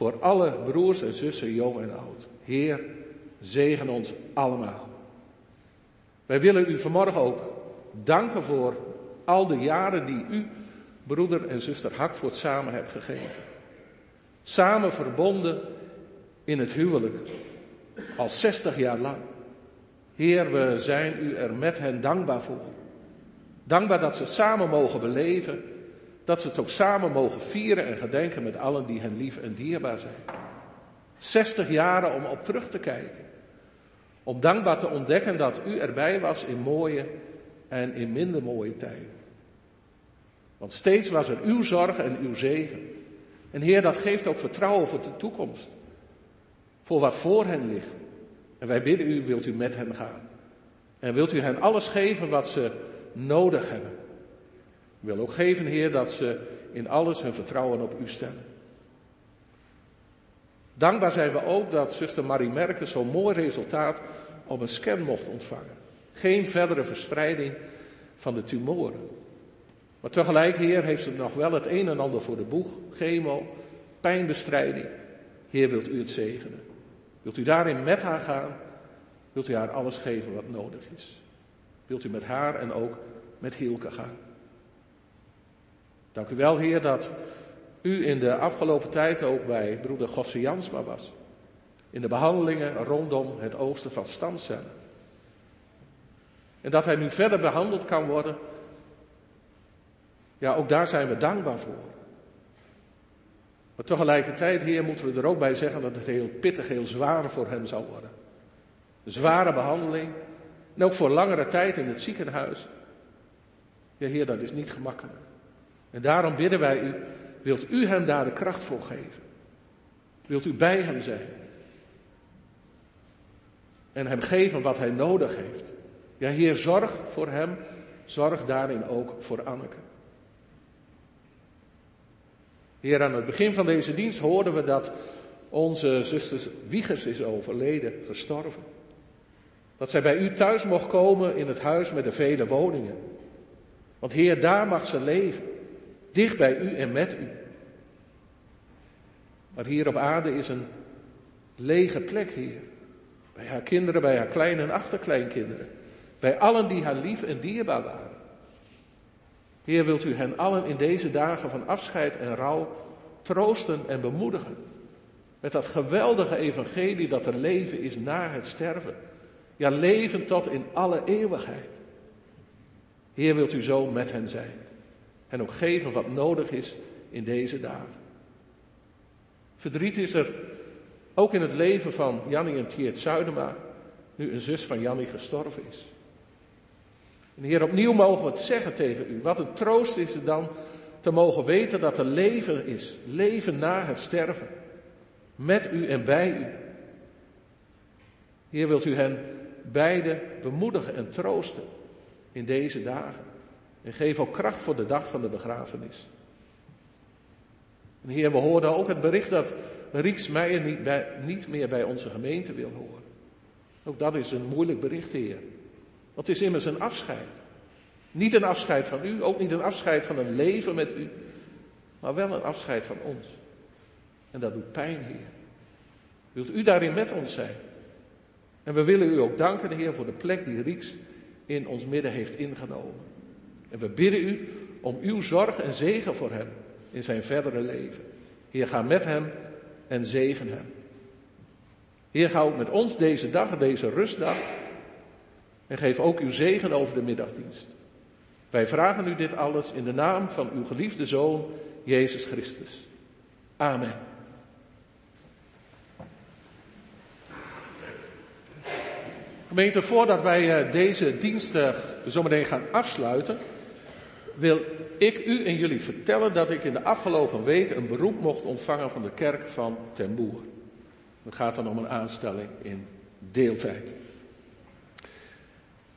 voor alle broers en zussen, jong en oud. Heer, zegen ons allemaal. Wij willen u vanmorgen ook danken voor al de jaren die u, broeder en zuster Hakvoort, samen hebt gegeven. Samen verbonden in het huwelijk, al 60 jaar lang. Heer, we zijn u er met hen dankbaar voor. Dankbaar dat ze samen mogen beleven dat ze het ook samen mogen vieren en gedenken met allen die hen lief en dierbaar zijn. 60 jaren om op terug te kijken. Om dankbaar te ontdekken dat u erbij was in mooie en in minder mooie tijden. Want steeds was er uw zorg en uw zegen. En Heer, dat geeft ook vertrouwen voor de toekomst. Voor wat voor hen ligt. En wij bidden u, wilt u met hen gaan. En wilt u hen alles geven wat ze nodig hebben. Wil ook geven, Heer, dat ze in alles hun vertrouwen op U stellen. Dankbaar zijn we ook dat zuster Marie Merkens zo'n mooi resultaat op een scan mocht ontvangen. Geen verdere verspreiding van de tumoren. Maar tegelijk, Heer, heeft ze nog wel het een en ander voor de boeg. Chemo, pijnbestrijding. Heer, wilt u het zegenen? Wilt u daarin met haar gaan? Wilt u haar alles geven wat nodig is? Wilt u met haar en ook met Hielke gaan? Dank u wel, Heer, dat u in de afgelopen tijd ook bij broeder Gosse Jansma was. In de behandelingen rondom het oosten van stamcellen. En dat hij nu verder behandeld kan worden. Ja, ook daar zijn we dankbaar voor. Maar tegelijkertijd, Heer, moeten we er ook bij zeggen dat het heel pittig, heel zwaar voor hem zal worden. Een zware behandeling. En ook voor langere tijd in het ziekenhuis. Ja, Heer, dat is niet gemakkelijk. En daarom bidden wij u, wilt u hem daar de kracht voor geven? Wilt u bij hem zijn? En hem geven wat hij nodig heeft. Ja, Heer, zorg voor hem. Zorg daarin ook voor Anneke. Heer, aan het begin van deze dienst hoorden we dat onze zuster Wiegers is overleden, gestorven. Dat zij bij u thuis mocht komen in het huis met de vele woningen. Want Heer, daar mag ze leven. Dicht bij u en met u. Maar hier op aarde is een lege plek, Heer. Bij haar kinderen, bij haar klein- en achterkleinkinderen. Bij allen die haar lief en dierbaar waren. Heer, wilt u hen allen in deze dagen van afscheid en rouw troosten en bemoedigen. Met dat geweldige evangelie dat er leven is na het sterven. Ja, leven tot in alle eeuwigheid. Heer, wilt u zo met hen zijn. En ook geven wat nodig is in deze dagen. Verdriet is er ook in het leven van Jannie en Tiert Zuidema, nu een zus van Jannie gestorven is. En Heer, opnieuw mogen we het zeggen tegen u. Wat een troost is het dan te mogen weten dat er leven is. Leven na het sterven. Met u en bij u. Heer, wilt u hen beiden bemoedigen en troosten in deze dagen. En geef ook kracht voor de dag van de begrafenis. En Heer, we hoorden ook het bericht dat Rieks Meijer niet, niet meer bij onze gemeente wil horen. Ook dat is een moeilijk bericht, Heer. Want het is immers een afscheid. Niet een afscheid van u, ook niet een afscheid van een leven met u, maar wel een afscheid van ons. En dat doet pijn, Heer. Wilt u daarin met ons zijn? En we willen u ook danken, Heer, voor de plek die Rieks in ons midden heeft ingenomen. En we bidden u om uw zorg en zegen voor hem in zijn verdere leven. Heer, ga met hem en zegen hem. Heer, ga met ons deze dag, deze rustdag. En geef ook uw zegen over de middagdienst. Wij vragen u dit alles in de naam van uw geliefde Zoon, Jezus Christus. Amen. Gemeente, voordat wij eh, deze dienst zometeen gaan afsluiten, wil ik u en jullie vertellen dat ik in de afgelopen week een beroep mocht ontvangen van de kerk van Ten Boer. Het gaat dan om een aanstelling in deeltijd.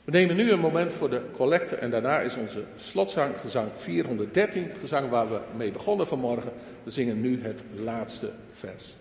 We nemen nu een moment voor de collecte en daarna is onze slotzang, gezang 413, gezang waar we mee begonnen vanmorgen. We zingen nu het laatste vers.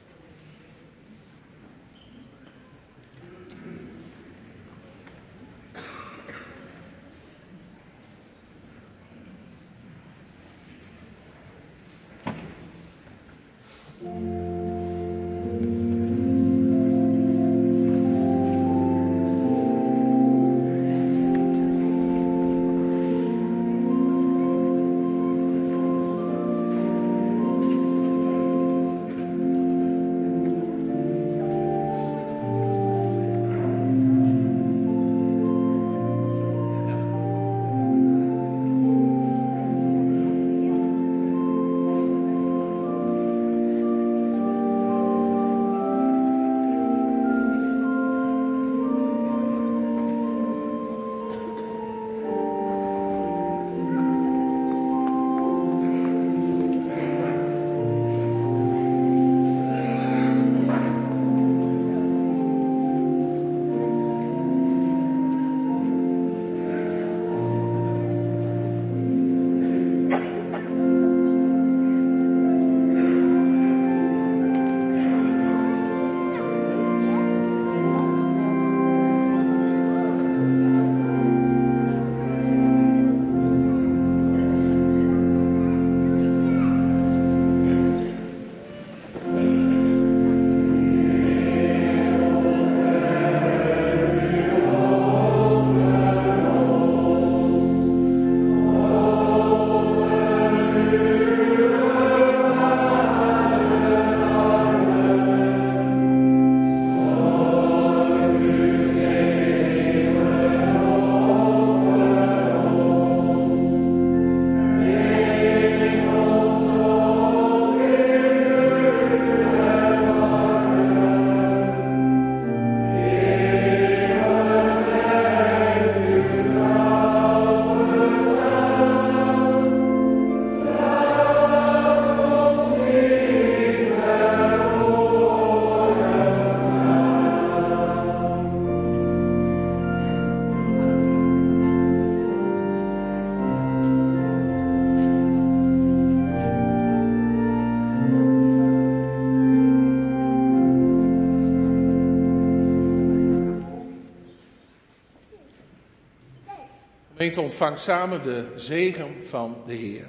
Gemeente ontvang samen de zegen van de Heer.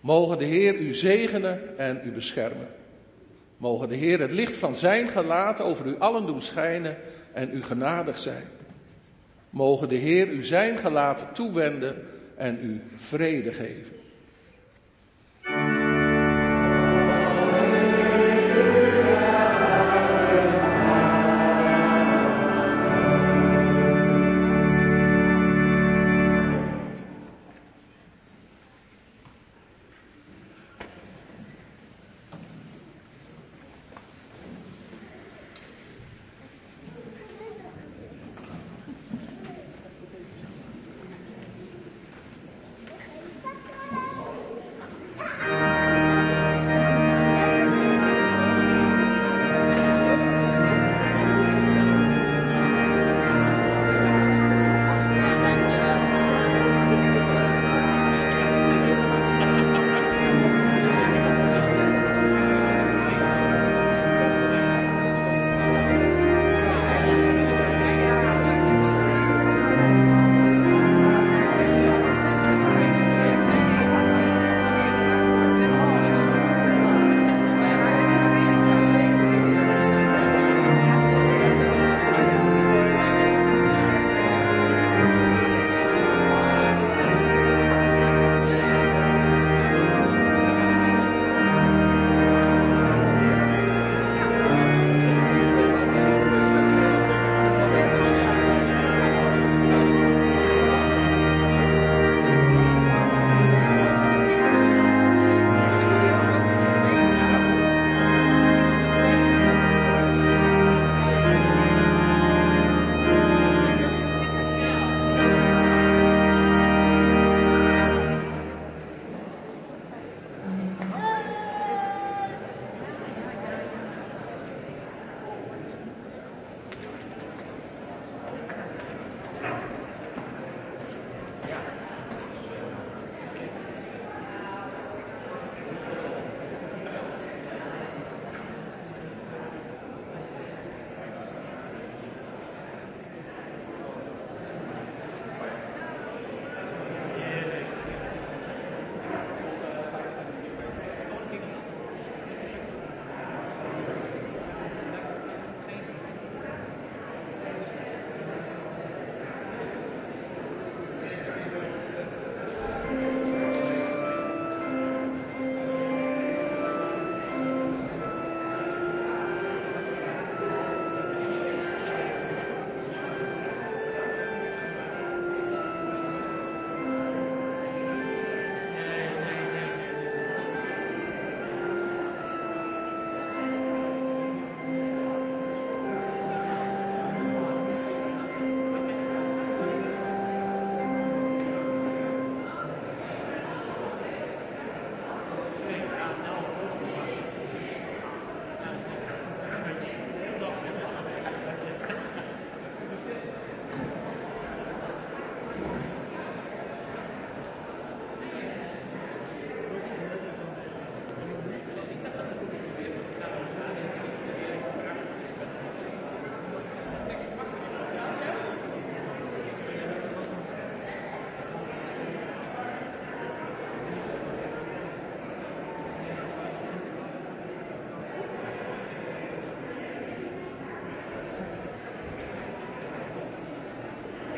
Mogen de Heer u zegenen en u beschermen. Mogen de Heer het licht van zijn gelaat over u allen doen schijnen en u genadig zijn. Mogen de Heer u zijn gelaat toewenden en u vrede geven.